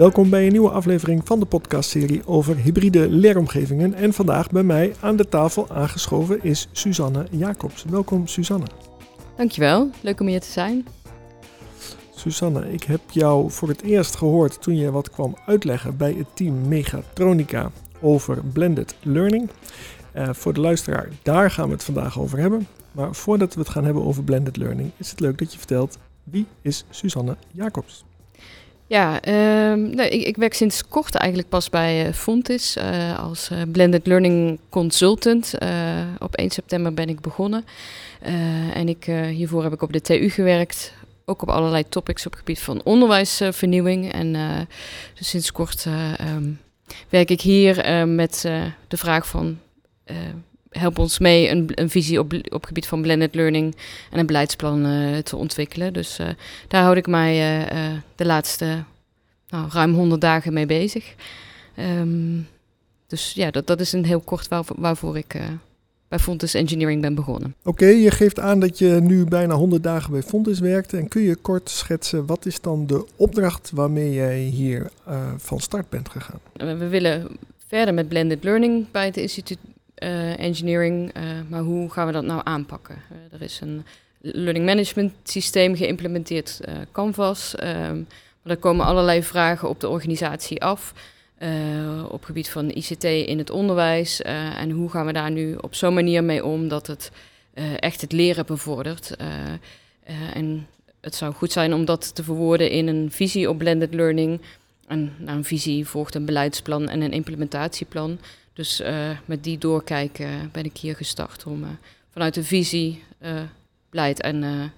Welkom bij een nieuwe aflevering van de podcastserie over hybride leeromgevingen. En vandaag bij mij aan de tafel aangeschoven is Suzanne Jacobs. Welkom Suzanne. Dankjewel, leuk om hier te zijn. Suzanne, ik heb jou voor het eerst gehoord toen je wat kwam uitleggen bij het team Megatronica over blended learning. Uh, voor de luisteraar, daar gaan we het vandaag over hebben. Maar voordat we het gaan hebben over blended learning, is het leuk dat je vertelt wie is Suzanne Jacobs? Ja, uh, nee, ik, ik, werk sinds kort eigenlijk pas bij uh, Fontis uh, als uh, Blended Learning Consultant. op 1 september ben ik begonnen. en ik, hiervoor heb ik op de TU gewerkt, ook op allerlei topics op het gebied van onderwijsvernieuwing. en dus sinds kort um, werk ik hier met de vraag van help ons mee een, een visie op, op gebied van blended learning en een beleidsplan uh, te ontwikkelen. Dus uh, daar houd ik mij uh, de laatste nou, ruim 100 dagen mee bezig. Um, dus ja, dat, dat is een heel kort waar, waarvoor ik bij Fontes Engineering ben begonnen. Oké, je geeft aan dat je nu bijna 100 dagen bij Fontes werkt. En kun je kort schetsen, wat is dan de opdracht waarmee jij hier van start bent gegaan? We willen verder met blended learning bij het instituut engineering. Uh, maar hoe gaan we dat nou aanpakken? Uh, er is een learning management systeem geïmplementeerd, Canvas. Um, maar er komen allerlei vragen op de organisatie af. op gebied van ICT in het onderwijs. en hoe gaan we daar nu op zo'n manier mee om dat het echt het leren bevordert? en het zou goed zijn om dat te verwoorden in een visie op blended learning. En na een visie volgt een beleidsplan en een implementatieplan. Dus uh, met die doorkijken ben ik hier gestart om uh, vanuit de visie, beleid en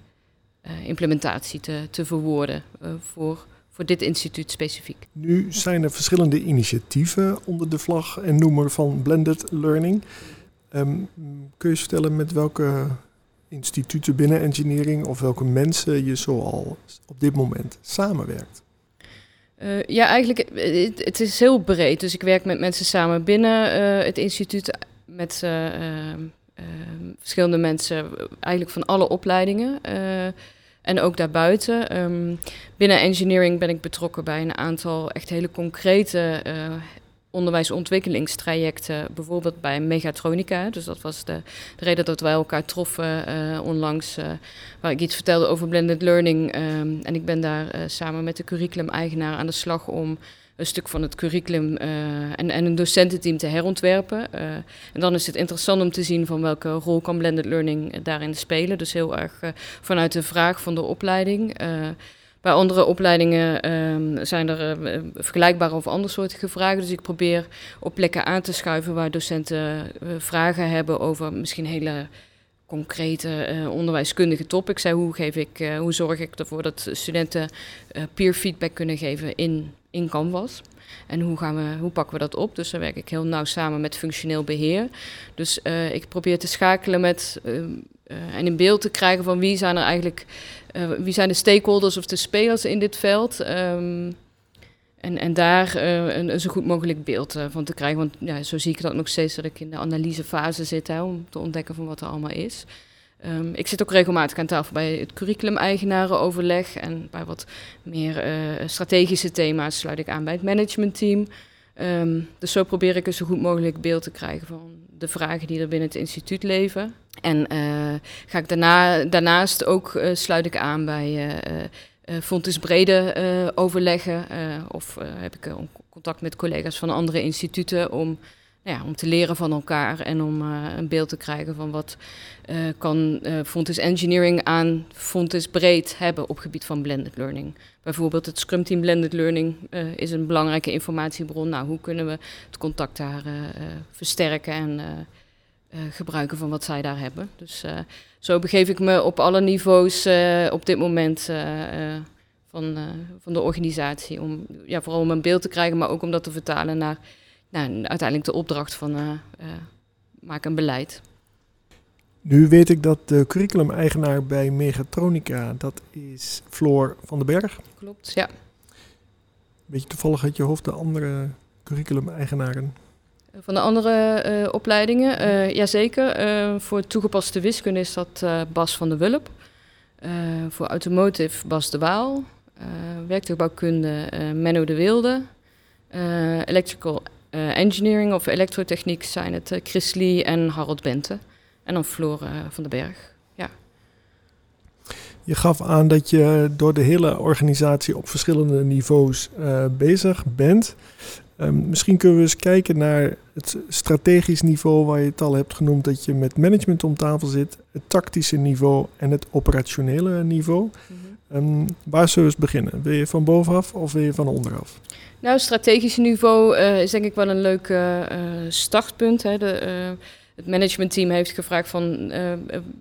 implementatie te, te verwoorden voor, voor dit instituut specifiek. Nu zijn er verschillende initiatieven onder de vlag en noemer van blended learning. Um, kun je vertellen met welke instituten binnen engineering of welke mensen je zoal op dit moment samenwerkt? Uh, ja, eigenlijk, het, het, is heel breed. Dus ik werk met mensen samen binnen uh, het instituut, met uh, verschillende mensen, eigenlijk van alle opleidingen. en ook daarbuiten. Um, binnen engineering ben ik betrokken bij een aantal echt hele concrete onderwijsontwikkelingstrajecten, bijvoorbeeld bij Megatronica. Dus dat was de, de reden dat wij elkaar troffen uh, onlangs, uh, waar ik iets vertelde over blended learning. Um, en ik ben daar uh, samen met de curriculum-eigenaar aan de slag om een stuk van het curriculum en, en, een docententeam te herontwerpen. en dan is het interessant om te zien van welke rol kan blended learning daarin spelen. Dus heel erg vanuit de vraag van de opleiding. Bij andere opleidingen um, zijn er uh, vergelijkbare of andersoortige vragen. Dus ik probeer op plekken aan te schuiven waar docenten uh, vragen hebben over misschien hele concrete uh, onderwijskundige topics. Hoe, geef ik, hoe zorg ik ervoor dat studenten peer feedback kunnen geven in, in Canvas? En hoe, gaan we, hoe pakken we dat op? Dus daar werk ik heel nauw samen met functioneel beheer. Dus ik probeer te schakelen met ehm, en in beeld te krijgen van wie zijn er eigenlijk uh, wie zijn de stakeholders of de spelers in dit veld? Um, en, en daar uh, een, een, zo goed mogelijk beeld van te krijgen. Want ja, zo zie ik dat nog steeds dat ik in de analysefase zit hè, om te ontdekken van wat er allemaal is. Um, ik zit ook regelmatig aan tafel bij het curriculum-eigenarenoverleg. En bij wat meer strategische thema's sluit ik aan bij het managementteam. Um, dus zo probeer ik een zo goed mogelijk beeld te krijgen van de vragen die er binnen het instituut leven. En uh, ga ik daarna, daarnaast ook uh, sluit ik aan bij uh, Fontes Brede overleggen. of heb ik contact met collega's van andere instituten om, ja, om te leren van elkaar en om een beeld te krijgen van wat kan Fontes Engineering aan Fontes Breed hebben op gebied van blended learning. Bijvoorbeeld het Scrum Team Blended Learning is een belangrijke informatiebron. Nou, hoe kunnen we het contact daar versterken en uh, gebruiken van wat zij daar hebben. Dus uh, zo begeef ik me op alle niveaus uh, op dit moment van, van de organisatie. Om ja, vooral om een beeld te krijgen, maar ook om dat te vertalen naar nou, uiteindelijk de opdracht van maak een beleid. Nu weet ik dat de curriculum-eigenaar bij Megatronica, dat is Floor van den Berg. Klopt, ja. Beetje toevallig uit je hoofd de andere curriculum-eigenaren? Van de andere uh, opleidingen, uh, jazeker. Uh, voor toegepaste wiskunde is dat Bas van der Wulp. voor automotive Bas de Waal. werktuigbouwkunde Menno de Wilde. electrical engineering of elektrotechniek zijn het Chris Lee en Harold Bente. En dan Floor van den Berg. Je gaf aan dat je door de hele organisatie op verschillende niveaus bezig bent. Um, misschien kunnen we eens kijken naar het strategisch niveau waar je het al hebt genoemd, dat je met management om tafel zit, het tactische niveau en het operationele niveau. Mm -hmm. Um, waar zullen we eens beginnen? Wil je van bovenaf of wil je van onderaf? Nou, het strategische niveau uh, is denk ik wel een leuk uh, startpunt. Hè. De, het managementteam heeft gevraagd van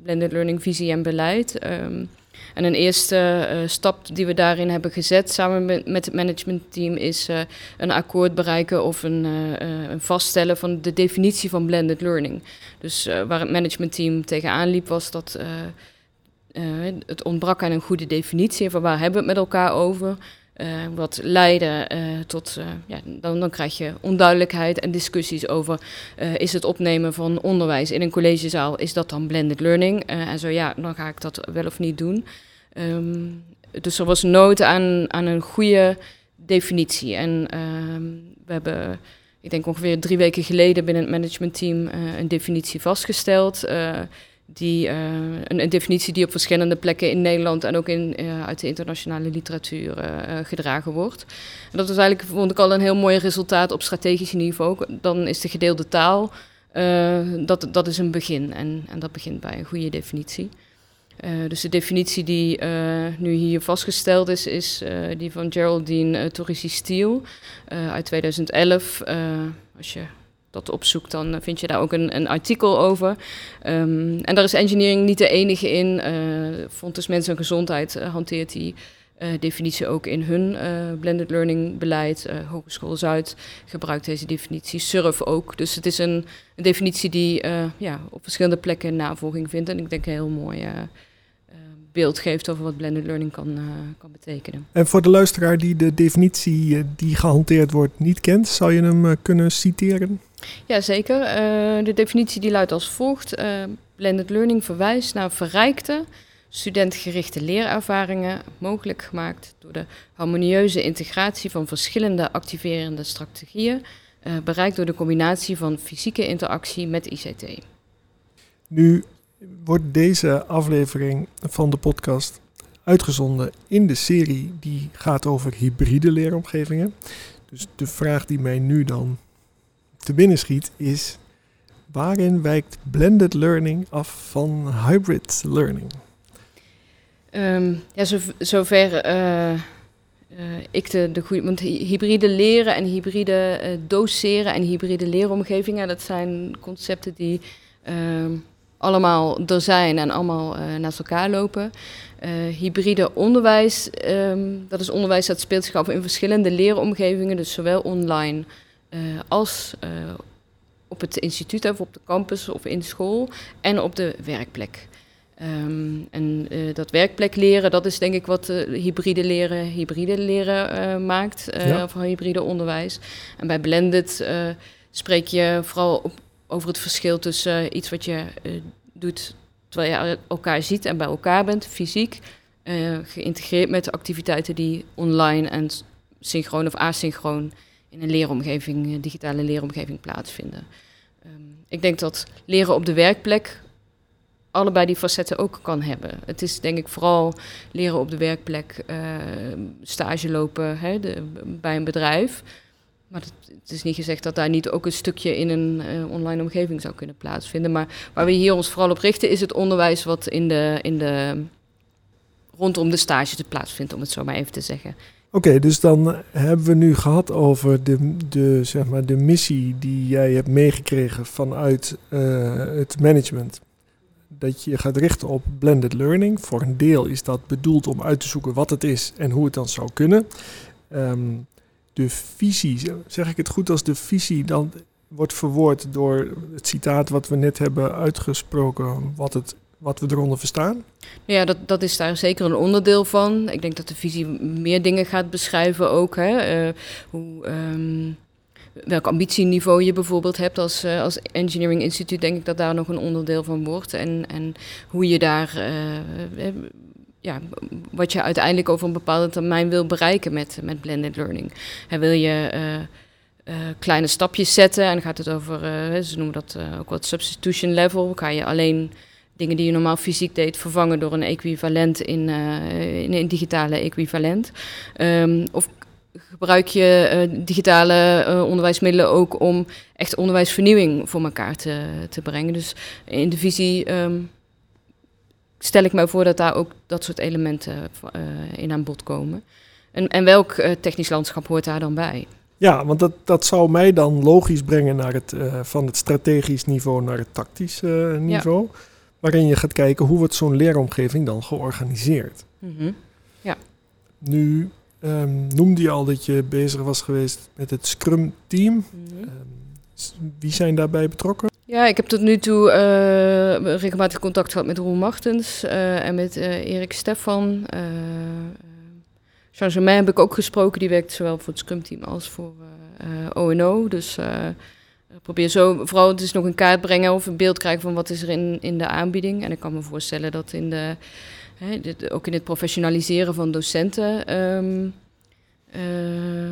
blended learning visie en beleid. Um, en een eerste uh, stap die we daarin hebben gezet samen met, het managementteam is uh, een akkoord bereiken of een, uh, een, vaststellen van de definitie van blended learning. Dus waar het managementteam tegenaan liep was dat het ontbrak aan een goede definitie van waar hebben we het met elkaar over. Uh, wat leiden uh, tot, uh, ja, dan, dan krijg je onduidelijkheid en discussies over is het opnemen van onderwijs in een collegezaal, is dat dan blended learning? en zo ja, dan ga ik dat wel of niet doen. Um, dus er was nood aan, aan een goede definitie. En um, we hebben, ik denk ongeveer drie weken geleden binnen het managementteam een definitie vastgesteld die, uh, een, definitie die op verschillende plekken in Nederland en ook in, uh, uit de internationale literatuur uh, gedragen wordt. En dat was eigenlijk, vond ik al een heel mooi resultaat op strategisch niveau. Dan is de gedeelde taal, dat, dat is een begin. En, en dat begint bij een goede definitie. dus de definitie die nu hier vastgesteld is, is die van Geraldine Torrisi Steele uit 2011. als je dat opzoekt, dan vind je daar ook een, een artikel over. Um, en daar is engineering niet de enige in. Uh, Fontes Mensen en Gezondheid uh, hanteert die uh, definitie ook in hun blended learning beleid. Hogeschool Zuid gebruikt deze definitie, SURF ook. Dus het is een, een definitie die ja, op verschillende plekken navolging vindt. En ik denk een heel mooi beeld geeft over wat blended learning kan, kan betekenen. En voor de luisteraar die de definitie die gehanteerd wordt niet kent, zou je hem kunnen citeren? Ja, zeker. de definitie die luidt als volgt. blended learning verwijst naar verrijkte, studentgerichte leerervaringen, mogelijk gemaakt door de harmonieuze integratie van verschillende activerende strategieën, bereikt door de combinatie van fysieke interactie met ICT. Nu wordt deze aflevering van de podcast uitgezonden in de serie die gaat over hybride leeromgevingen. Dus de vraag die mij nu dan te binnen schiet is: waarin wijkt blended learning af van hybrid learning? Um, ja, zo, zover uh, uh, ik de, de goede. Want hybride leren en hybride uh, doseren en hybride leeromgevingen, dat zijn concepten die. Uh, allemaal er zijn en allemaal uh, naast elkaar lopen. Hybride onderwijs, um, dat is onderwijs dat speelt zich af in verschillende leeromgevingen, dus zowel online uh, als op het instituut of op de campus of in school en op de werkplek. Um, en dat werkplek leren, dat is denk ik wat hybride leren, hybride leren maakt, ja. of hybride onderwijs. En bij blended spreek je vooral op over het verschil tussen iets wat je doet terwijl je elkaar ziet en bij elkaar bent, fysiek, geïntegreerd met activiteiten die online en synchroon of asynchroon in een leeromgeving, digitale leeromgeving plaatsvinden. Um, ik denk dat leren op de werkplek allebei die facetten ook kan hebben. Het is denk ik vooral leren op de werkplek, stage lopen hè, bij een bedrijf. Maar het, is niet gezegd dat daar niet ook een stukje in een uh, online omgeving zou kunnen plaatsvinden. Maar waar we hier ons vooral op richten is het onderwijs wat in de, in de, rondom de stage te plaatsvindt, om het zo maar even te zeggen. Oké, dus dan hebben we nu gehad over de, de, zeg maar, de missie die jij hebt meegekregen vanuit uh, het management. Dat je gaat richten op blended learning. Voor een deel is dat bedoeld om uit te zoeken wat het is en hoe het dan zou kunnen. Um, de visie, zeg ik het goed als de visie dan wordt verwoord door het citaat wat we net hebben uitgesproken, wat, het, wat we eronder verstaan? Ja, dat, dat is daar zeker een onderdeel van. Ik denk dat de visie meer dingen gaat beschrijven ook. Hè? Uh, hoe, um, welk ambitieniveau je bijvoorbeeld hebt als, uh, als Engineering Instituut, denk ik dat daar nog een onderdeel van wordt. En, en hoe je daar uh, ja, wat je uiteindelijk over een bepaalde termijn wil bereiken met, met blended learning. En wil je kleine stapjes zetten en gaat het over, ze noemen dat ook wat substitution level. Ga je alleen dingen die je normaal fysiek deed vervangen door een equivalent in, in een digitale equivalent. Um, of gebruik je uh, digitale uh, onderwijsmiddelen ook om echt onderwijsvernieuwing voor elkaar te, te brengen. Dus in de visie um, stel ik mij voor dat daar ook dat soort elementen in aan bod komen. En, en welk technisch landschap hoort daar dan bij? Ja, want dat, dat zou mij dan logisch brengen naar het, van het strategisch niveau naar het tactisch niveau. Ja. Waarin je gaat kijken hoe wordt zo'n leeromgeving dan georganiseerd. Mm -hmm. Ja. Nu Um, noemde je al dat je bezig was geweest met het Scrum-team. Mhm. Um, wie zijn daarbij betrokken? Ja, ik heb tot nu toe uh, regelmatig contact gehad met Roel Martens uh, en met uh, Erik Stefan. Jean Germain heb ik ook gesproken, die werkt zowel voor het Scrum-team als voor ONO. Dus probeer zo vooral het is nog een kaart brengen of een beeld krijgen van wat is er in, in de aanbieding. En ik kan me voorstellen dat in de ook in het professionaliseren van docenten, um, uh,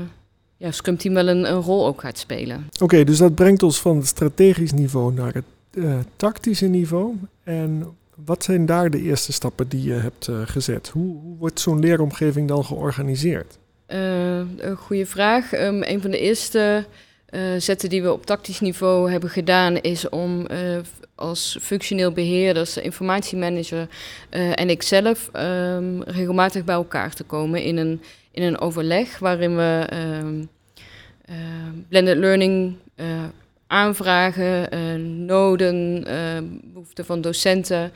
ja, Scrum Team wel een, een, rol ook gaat spelen. Oké, dus dat brengt ons van het strategisch niveau naar het uh, tactische niveau. En wat zijn daar de eerste stappen die je hebt uh, gezet? Hoe, hoe wordt zo'n leeromgeving dan georganiseerd? een goede vraag. Um, een van de eerste zetten die we op tactisch niveau hebben gedaan, is om uh, als functioneel beheerder, informatiemanager uh, en ikzelf um, regelmatig bij elkaar te komen in een, in een overleg waarin we um, blended learning aanvragen, noden, behoeften van docenten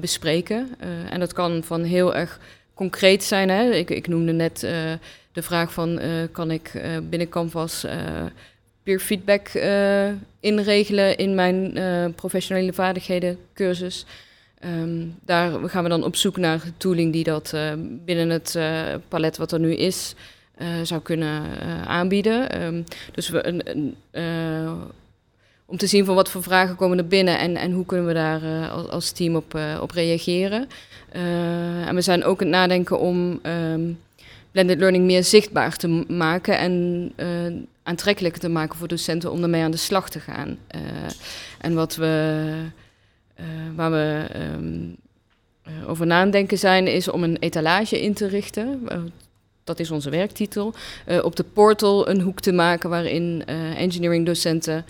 bespreken. en dat kan van heel erg concreet zijn. Hè? Ik, ik noemde net de vraag van kan ik binnen Canvas peer feedback uh, inregelen in mijn uh, professionele vaardigheden cursus. Um, daar gaan we dan op zoek naar tooling die dat uh, binnen het palet wat er nu is zou kunnen aanbieden. Um, dus we een, een om te zien van wat voor vragen komen er binnen en, en hoe kunnen we daar als, team op, op reageren. en we zijn ook aan het nadenken om um, blended learning meer zichtbaar te maken en aantrekkelijker te maken voor docenten om ermee aan de slag te gaan. Uh, en wat we, uh, waar we um, over nadenken zijn, is om een etalage in te richten. dat is onze werktitel. op de portal een hoek te maken waarin engineering docenten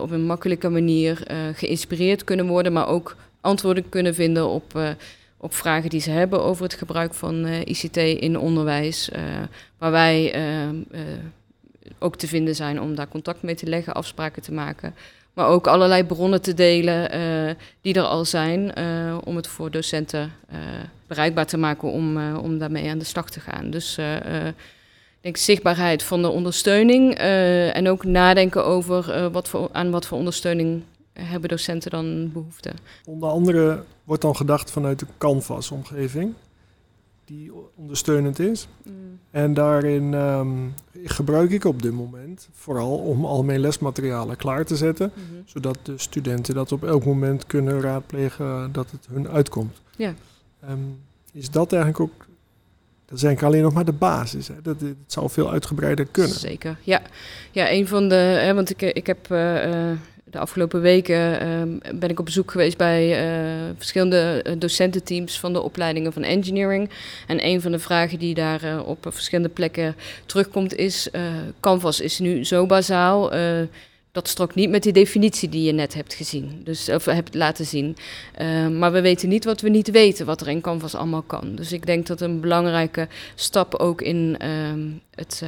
op een makkelijke manier geïnspireerd kunnen worden, maar ook antwoorden kunnen vinden op op vragen die ze hebben over het gebruik van uh, ICT in onderwijs. Uh, waar wij uh, ook te vinden zijn om daar contact mee te leggen, afspraken te maken. Maar ook allerlei bronnen te delen die er al zijn, om het voor docenten bereikbaar te maken om, om daarmee aan de slag te gaan. Dus denk zichtbaarheid van de ondersteuning en ook nadenken over wat voor, aan wat voor ondersteuning hebben docenten dan behoefte. Onder andere wordt dan gedacht vanuit de Canvas-omgeving die ondersteunend is. Mm. En daarin um, gebruik ik op dit moment vooral om al mijn lesmaterialen klaar te zetten, mm -hmm. zodat de studenten dat op elk moment kunnen raadplegen dat het hun uitkomt. Ja. Um, is dat eigenlijk ook dat is eigenlijk alleen nog maar de basis. Hè. Dat, het zou veel uitgebreider kunnen. Zeker, ja. Ja, een van de... Hè, want ik, ik heb uh, de afgelopen weken ehm, ben ik op bezoek geweest bij uh, verschillende eh, docententeams van de opleidingen van engineering. En een van de vragen die daar uh, op verschillende plekken terugkomt is: Canvas is nu zo bazaal. dat strookt niet met die definitie die je net hebt gezien, dus, of hebt laten zien. maar we weten niet wat we niet weten, wat er in Canvas allemaal kan. Dus ik denk dat een belangrijke stap ook in ehm, het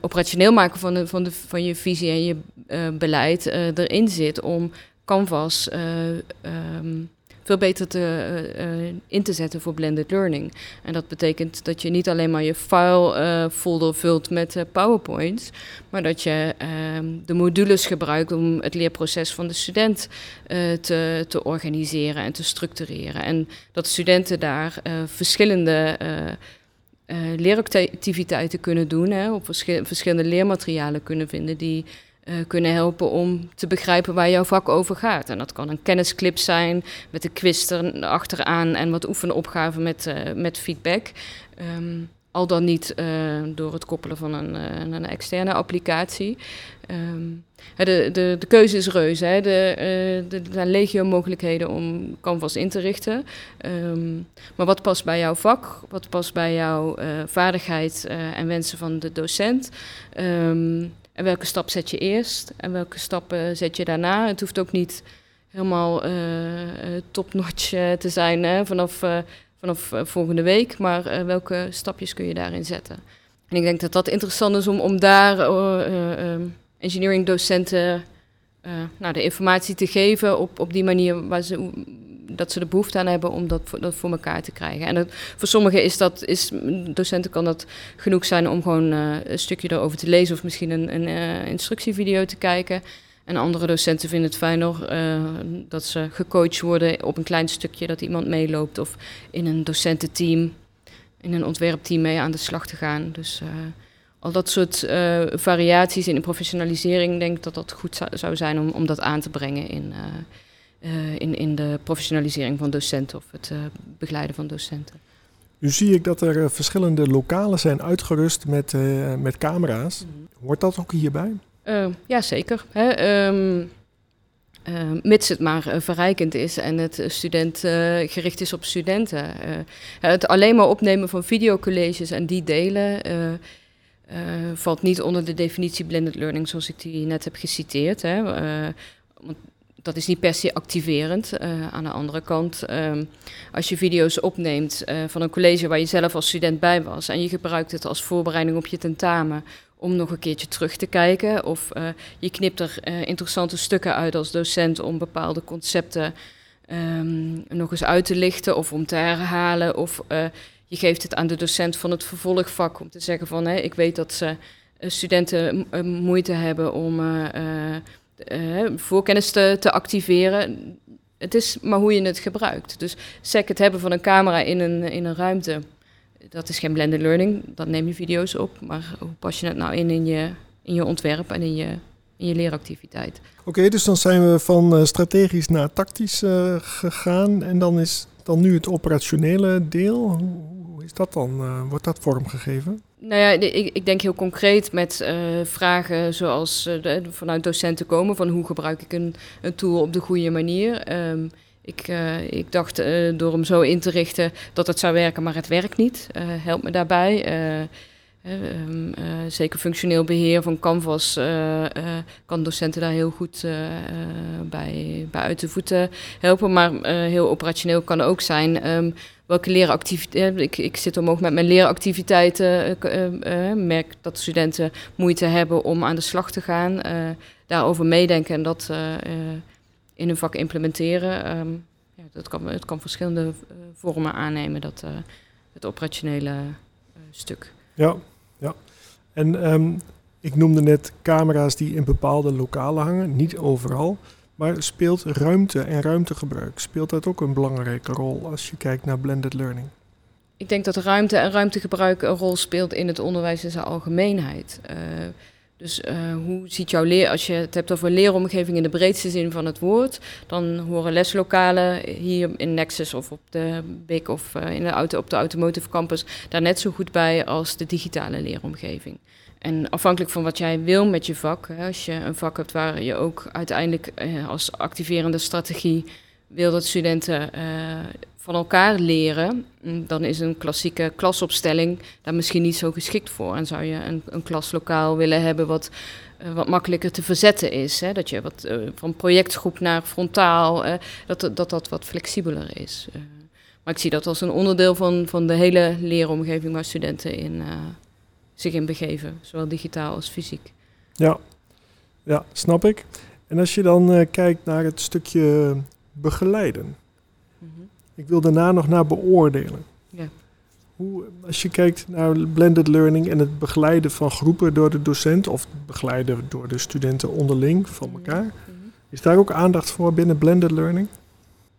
operationeel maken van, de, van, de, van je visie en je uh, beleid uh, erin zit om Canvas um, veel beter te, in te zetten voor blended learning. En dat betekent dat je niet alleen maar je file folder vult met PowerPoints, maar dat je ehm, de modules gebruikt om het leerproces van de student te, te organiseren en te structureren. En dat studenten daar verschillende uh, leeractiviteiten kunnen doen, hè, op verschillende leermaterialen kunnen vinden die kunnen helpen om te begrijpen waar jouw vak over gaat. En dat kan een kennisclip zijn met een quiz erachteraan en wat oefenopgaven met, met feedback. Ehm, al dan niet door het koppelen van een, een externe applicatie. Um, de, de, de keuze is reuze. Hè. De, de, er zijn legio mogelijkheden om Canvas in te richten. Um, maar wat past bij jouw vak? Wat past bij jouw vaardigheid en wensen van de docent? Um, en welke stap zet je eerst? En welke stappen zet je daarna? Het hoeft ook niet helemaal top-notch te zijn hè, vanaf, vanaf volgende week. Maar welke stapjes kun je daarin zetten? En ik denk dat dat interessant is om, om daar engineering docenten nou, de informatie te geven op, op die manier waar ze, dat ze de behoefte aan hebben om dat, dat voor elkaar te krijgen. En voor sommigen is dat, is, docenten kan dat genoeg zijn om gewoon een stukje erover te lezen of misschien een, een instructievideo te kijken. En andere docenten vinden het fijner uh, dat ze gecoacht worden op een klein stukje, dat iemand meeloopt of in een docententeam, in een ontwerpteam mee aan de slag te gaan. Dus al dat soort uh, variaties in de professionalisering, denk ik dat dat goed zou zijn om, om dat aan te brengen in, in, in de professionalisering van docenten of het begeleiden van docenten. Nu zie ik dat er verschillende lokalen zijn uitgerust met, met camera's. Mhm. Hoort dat ook hierbij? Ja, zeker. Hè? Um, mits het maar verrijkend is en het student gericht is op studenten. het alleen maar opnemen van videocolleges en die delen uh, valt niet onder de definitie blended learning zoals ik die net heb geciteerd. Hè. Uh, want dat is niet per se activerend. Uh, aan de andere kant, ehm, als je video's opneemt van een college waar je zelf als student bij was en je gebruikt het als voorbereiding op je tentamen om nog een keertje terug te kijken, of je knipt er interessante stukken uit als docent om bepaalde concepten um, nog eens uit te lichten of om te herhalen, of je geeft het aan de docent van het vervolgvak om te zeggen van ik weet dat ze studenten moeite hebben om voorkennis te, te, activeren. Het is maar hoe je het gebruikt. Dus sec het hebben van een camera in een, in een ruimte, dat is geen blended learning. Dan neem je video's op, maar hoe pas je het nou in in je, in je ontwerp en in je, in je leeractiviteit? Oké, dus dan zijn we van strategisch naar tactisch gegaan en dan is dan nu het operationele deel is dat dan? Uh, wordt dat vormgegeven? Nou ja, ik, ik denk heel concreet met uh, vragen zoals de, vanuit docenten komen van hoe gebruik ik een, een tool op de goede manier. Um, ik, ik dacht door hem zo in te richten dat het zou werken, maar het werkt niet. help me daarbij. Um, zeker functioneel beheer van Canvas kan docenten daar heel goed bij, bij uit de voeten helpen. Maar heel operationeel kan ook zijn. Um, welke leeractiviteiten. Ik, ik zit omhoog met mijn leeractiviteiten. Uh, merk dat studenten moeite hebben om aan de slag te gaan. Daarover meedenken en dat in hun vak implementeren. Um, ja, dat kan, het kan verschillende vormen aannemen, dat, het operationele stuk. Ja, ja. En um, ik noemde net camera's die in bepaalde lokalen hangen, niet overal. Maar speelt ruimte en ruimtegebruik, speelt dat ook een belangrijke rol als je kijkt naar blended learning? Ik denk dat ruimte en ruimtegebruik een rol speelt in het onderwijs in zijn algemeenheid. Uh, dus uh, hoe ziet jouw leer, als je het hebt over leeromgeving in de breedste zin van het woord, dan horen leslokalen hier in Nexus of op de BIC of uh, in de auto, op de Automotive Campus daar net zo goed bij als de digitale leeromgeving. En afhankelijk van wat jij wil met je vak, hè, als je een vak hebt waar je ook uiteindelijk eh, als activerende strategie wil dat studenten eh, van elkaar leren, mm, dan is een klassieke klasopstelling daar misschien niet zo geschikt voor. En zou je een, een klaslokaal willen hebben wat, uh, wat makkelijker te verzetten is. Hè? Dat je wat uh, van projectgroep naar frontaal, uh, dat, dat dat wat flexibeler is. maar ik zie dat als een onderdeel van, van de hele leeromgeving waar studenten in zich in begeven, zowel digitaal als fysiek. Ja, ja snap ik. En als je dan kijkt naar het stukje begeleiden. Ik wil daarna nog naar beoordelen. Ja. Hoe, als je kijkt naar blended learning en het begeleiden van groepen door de docent of begeleiden door de studenten onderling van mhm. elkaar, mm -hmm. is daar ook aandacht voor binnen blended learning?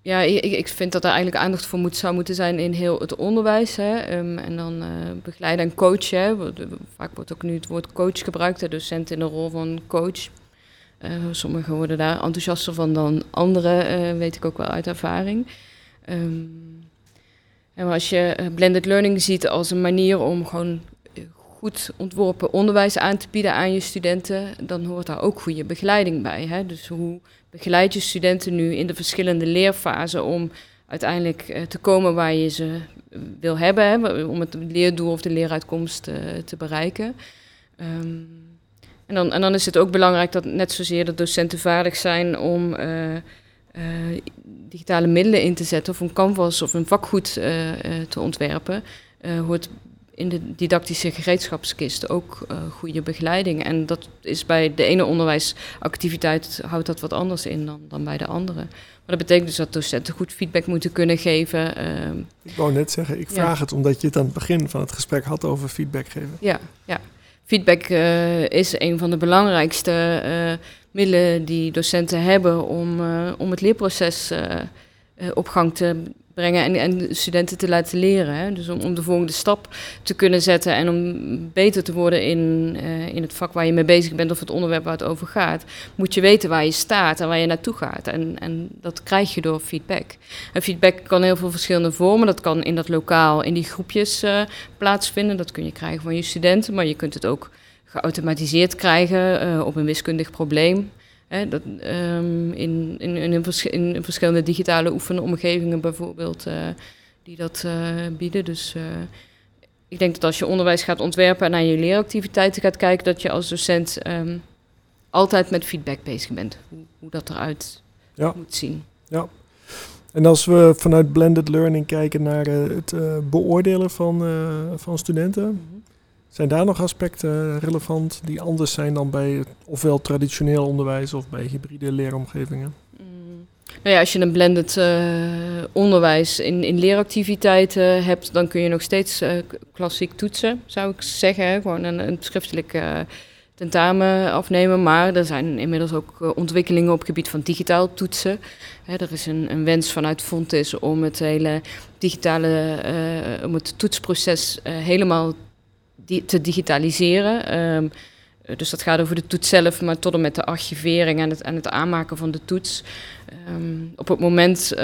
Ja, ik, ik vind dat er eigenlijk aandacht voor moet, zou moeten zijn in heel het onderwijs. Hè. Um, en dan uh, begeleiden en coachen. Vaak wordt ook nu het woord coach gebruikt, de docent in de rol van coach. sommigen worden daar enthousiaster van dan anderen, weet ik ook wel uit ervaring. Ehm, en als je blended learning ziet als een manier om gewoon goed ontworpen onderwijs aan te bieden aan je studenten, dan hoort daar ook goede begeleiding bij. Hè? Dus hoe begeleid je studenten nu in de verschillende leerfasen om uiteindelijk uh, te komen waar je ze wil hebben, hè? om het leerdoel of de leeruitkomst te bereiken. Um, en, dan, en dan is het ook belangrijk dat net zozeer de docenten vaardig zijn om digitale middelen in te zetten of een canvas of een vakgoed te ontwerpen. hoort in de didactische gereedschapskist ook goede begeleiding. En dat is bij de ene onderwijsactiviteit houdt dat wat anders in dan, dan bij de andere. Maar dat betekent dus dat docenten goed feedback moeten kunnen geven. Uh, ik wou net zeggen, ik vraag het omdat je het aan het begin van het gesprek had over feedback geven. Ja, ja. feedback is een van de belangrijkste middelen die docenten hebben om, om het leerproces op gang te brengen en, en studenten te laten leren. Hè? Dus om, om de volgende stap te kunnen zetten en om beter te worden in, in het vak waar je mee bezig bent of het onderwerp waar het over gaat, moet je weten waar je staat en waar je naartoe gaat. En, en dat krijg je door feedback. En feedback kan heel veel verschillende vormen. Dat kan in dat lokaal, in die groepjes uh, plaatsvinden. Dat kun je krijgen van je studenten, maar je kunt het ook geautomatiseerd krijgen uh, op een wiskundig probleem. Hè, dat, um, in, in, in, in, verschillende digitale oefenomgevingen bijvoorbeeld, uh, die dat uh, bieden. Dus ik denk dat als je onderwijs gaat ontwerpen en naar je leeractiviteiten gaat kijken, dat je als docent um, altijd met feedback bezig bent. Hoe, hoe dat eruit ja. moet zien. Ja. En als we vanuit blended learning kijken naar het beoordelen van, van studenten, mm -hmm. Zijn daar nog aspecten relevant die anders zijn dan bij ofwel traditioneel onderwijs of bij hybride leeromgevingen? Mm. Nou ja, als je een blended uh, onderwijs in, in leeractiviteiten hebt, dan kun je nog steeds uh, klassiek toetsen, zou ik zeggen. Gewoon een, een schriftelijk uh, tentamen afnemen. Maar er zijn inmiddels ook ontwikkelingen op het gebied van digitaal toetsen. Hè, er is een, een, wens vanuit Fontis om het hele digitale, om het toetsproces helemaal te digitaliseren. Um, dus dat gaat over de toets zelf, maar tot en met de archivering en het, en het aanmaken van de toets. Um, op het moment uh,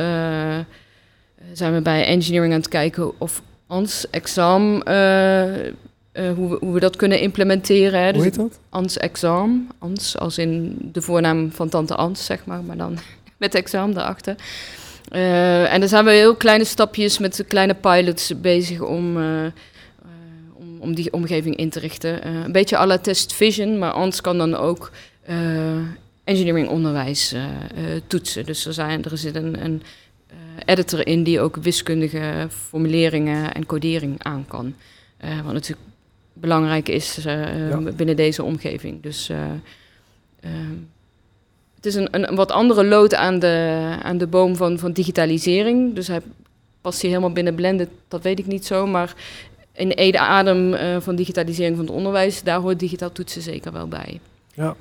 zijn we bij engineering aan het kijken of ons examen, uh, uh, hoe, we, hoe we dat kunnen implementeren. Hè. Dus hoe heet dat? Ans examen, Ans als in de voornaam van tante Ans, zeg maar, maar dan met examen erachter. en dan zijn we heel kleine stapjes met kleine pilots bezig om om die omgeving in te richten. Uh, een beetje à la test vision, maar anders kan dan ook uh, engineering onderwijs uh, toetsen. Dus er, zijn, er zit een, een editor in die ook wiskundige formuleringen en codering aan kan. wat natuurlijk belangrijk is ja. binnen deze omgeving. Dus het is een, een, wat andere lood aan de, aan de boom van, van digitalisering. Dus hij past hier helemaal binnen Blended, dat weet ik niet zo. Maar in de ede adem uh, van digitalisering van het onderwijs, daar hoort digitaal toetsen zeker wel bij. Ja,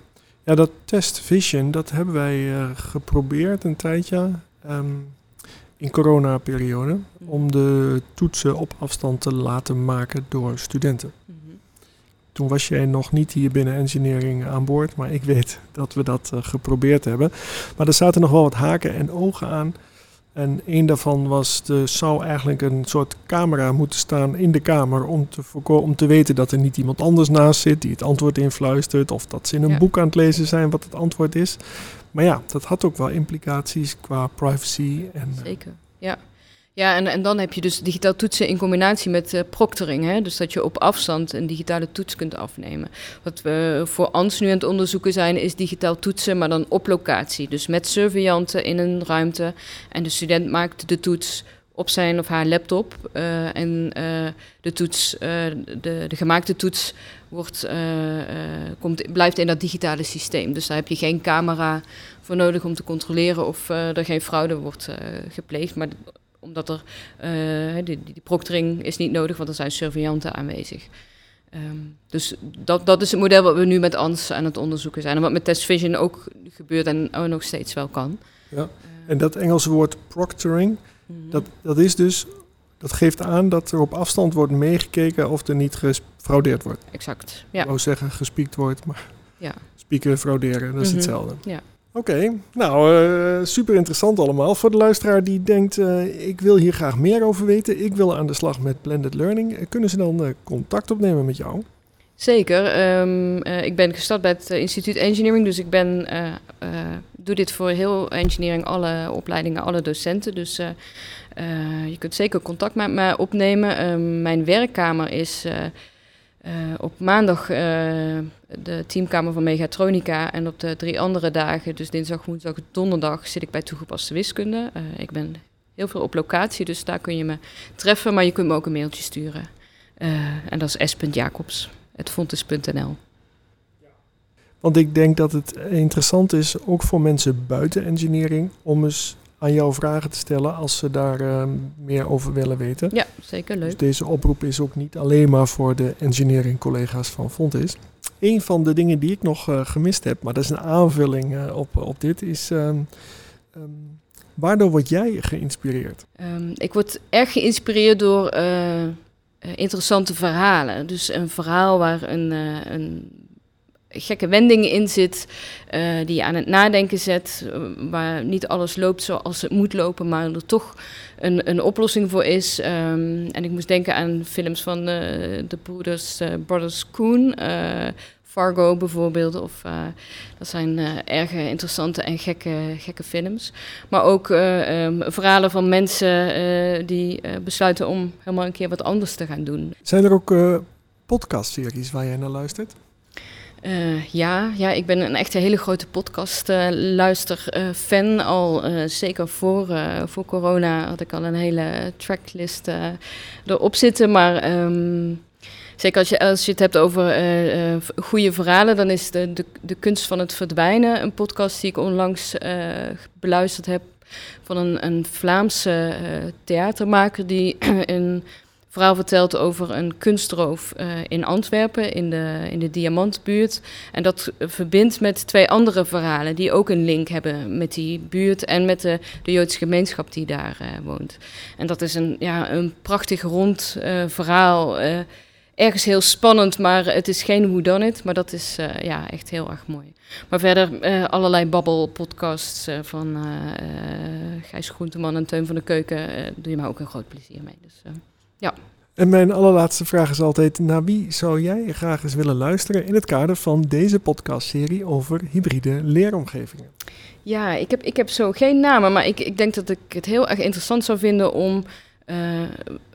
ja dat test vision, dat hebben wij uh, geprobeerd een tijdje um, in coronaperiode, mm om de toetsen op afstand te laten maken door studenten. Mm -hmm. Toen was jij nog niet hier binnen engineering aan boord, maar ik weet dat we dat uh, geprobeerd hebben. Maar er zaten nog wel wat haken en ogen aan. En een daarvan was, er zou eigenlijk een soort camera moeten staan in de kamer om te, om te weten dat er niet iemand anders naast zit die het antwoord influistert. Of dat ze in een boek aan het lezen zijn wat het antwoord is. Maar ja, dat had ook wel implicaties qua privacy. En, Zeker, ja. Ja, en, en dan heb je dus digitaal toetsen in combinatie met uh, proctoring. Hè? Dus dat je op afstand een digitale toets kunt afnemen. Wat we voor ANS nu aan het onderzoeken zijn, is digitaal toetsen, maar dan op locatie. Dus met surveillanten in een ruimte. En de student maakt de toets op zijn of haar laptop. Uh, en uh, de, toets, de, de, gemaakte toets wordt, komt, blijft in dat digitale systeem. Dus daar heb je geen camera voor nodig om te controleren of er geen fraude wordt gepleegd. Maar omdat er, uh, die, die, proctoring is niet nodig, want er zijn surveillanten aanwezig. Um, dus dat, dat is het model wat we nu met ANS aan het onderzoeken zijn. En wat met Test Vision ook gebeurt en ook nog steeds wel kan. Ja. En dat Engelse woord proctoring, mm -hmm. dat, dat is dus dat geeft aan dat er op afstand wordt meegekeken of er niet gefraudeerd wordt. Exact. Ja. Ik wou zeggen gespiekt wordt, maar ja. Spieken, frauderen, dat is Mhm. hetzelfde. Ja. Oké, nou eh, super interessant allemaal. Voor de luisteraar die denkt, eh, ik wil hier graag meer over weten, ik wil aan de slag met blended learning, eh, kunnen ze dan contact opnemen met jou? Zeker. Ehm, eh, ik ben gestart bij het instituut Engineering, dus ik ben, doe dit voor heel engineering, alle opleidingen, alle docenten. Dus je kunt zeker contact met me opnemen. Ehm, mijn werkkamer is eh, op maandag eh, de teamkamer van Megatronica en op de drie andere dagen, dus dinsdag, woensdag, donderdag, zit ik bij toegepaste wiskunde. Eh, ik ben heel veel op locatie, dus daar kun je me treffen, maar je kunt me ook een mailtje sturen. En dat is s.jacobs fontes.nl. Want ik denk dat het interessant is, ook voor mensen buiten engineering, om eens aan jou vragen te stellen als ze daar eh, meer over willen weten. Ja, zeker Dus leuk. deze oproep is ook niet alleen maar voor de engineering collega's van Fontis. Een van de dingen die ik nog eh, gemist heb, maar dat is een aanvulling eh, op, op dit, is ehm, ehm, waardoor word jij geïnspireerd? Ehm, ik word erg geïnspireerd door interessante verhalen. Dus een verhaal waar een, een gekke wending in zit, eh, die je aan het nadenken zet, eh, waar niet alles loopt zoals het moet lopen, maar er toch een, een oplossing voor is. Ehm, en ik moest denken aan films van eh, de broeders, Brothers Coen, eh, Fargo bijvoorbeeld. Of, dat zijn eh, erg interessante en gekke, gekke films. Maar ook eh, ehm, verhalen van mensen die besluiten om helemaal een keer wat anders te gaan doen. Zijn er ook podcastseries waar jij naar luistert? Eh, ja, ja, ik ben een echt hele grote podcast-luister-fan. al eh, zeker voor, eh, voor corona had ik al een hele tracklist eh, erop zitten. Maar ehm, zeker als je, als je het hebt over eh, eh, goede verhalen, dan is de, de, de kunst van het verdwijnen een podcast die ik onlangs eh, beluisterd heb van een, een Vlaamse eh, theatermaker die een verhaal vertelt over een kunstroof eh, in Antwerpen, in de, in de Diamantbuurt. En dat verbindt met twee andere verhalen die ook een link hebben met die buurt en met de, de Joodse gemeenschap die daar eh, woont. En dat is een, ja, een prachtig rond eh, verhaal. ergens heel spannend, maar het is geen whodunit, maar dat is ja, echt heel erg mooi. Maar verder allerlei babbel-podcasts van Gijs Groenteman en Teun van de Keuken. doe je mij ook een groot plezier mee. Dus, eh, En mijn allerlaatste vraag is altijd, naar wie zou jij graag eens willen luisteren in het kader van deze podcastserie over hybride leeromgevingen? Ja, ik heb, ik heb zo geen namen, maar ik, ik denk dat ik het heel erg interessant zou vinden om eh,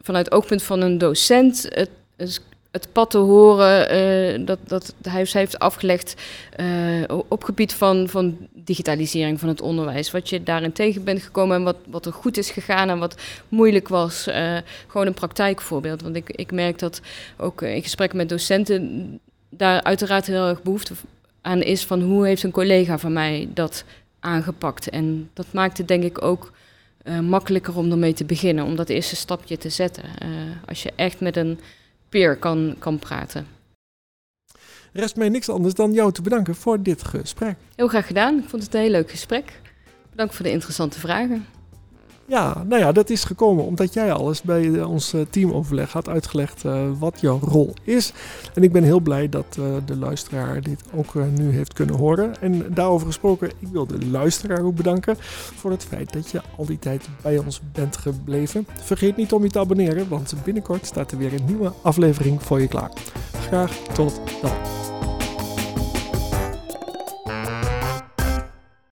vanuit het oogpunt van een docent het, het- het pad te horen eh, dat, dat of zij heeft afgelegd eh, op gebied van, van digitalisering van het onderwijs. Wat je daarin tegen bent gekomen en wat, wat er goed is gegaan en wat moeilijk was. Eh, gewoon een praktijkvoorbeeld. Want ik, ik merk dat ook in gesprekken met docenten daar uiteraard heel erg behoefte aan is van hoe heeft een collega van mij dat aangepakt. En dat maakt het denk ik ook makkelijker om ermee te beginnen, om dat eerste stapje te zetten. Als je echt met een peer kan, kan praten. Rest mij niks anders dan jou te bedanken voor dit gesprek. Heel graag gedaan. Ik vond het een heel leuk gesprek. Bedankt voor de interessante vragen. Ja, nou ja, dat is gekomen omdat jij alles bij eh, ons eh, teamoverleg had uitgelegd eh, wat jouw rol is. En ik ben heel blij dat de luisteraar dit ook nu heeft kunnen horen. En daarover gesproken, ik wil de luisteraar ook bedanken voor het feit dat je al die tijd bij ons bent gebleven. Vergeet niet om je te abonneren, want binnenkort staat er weer een nieuwe aflevering voor je klaar. Graag tot dan.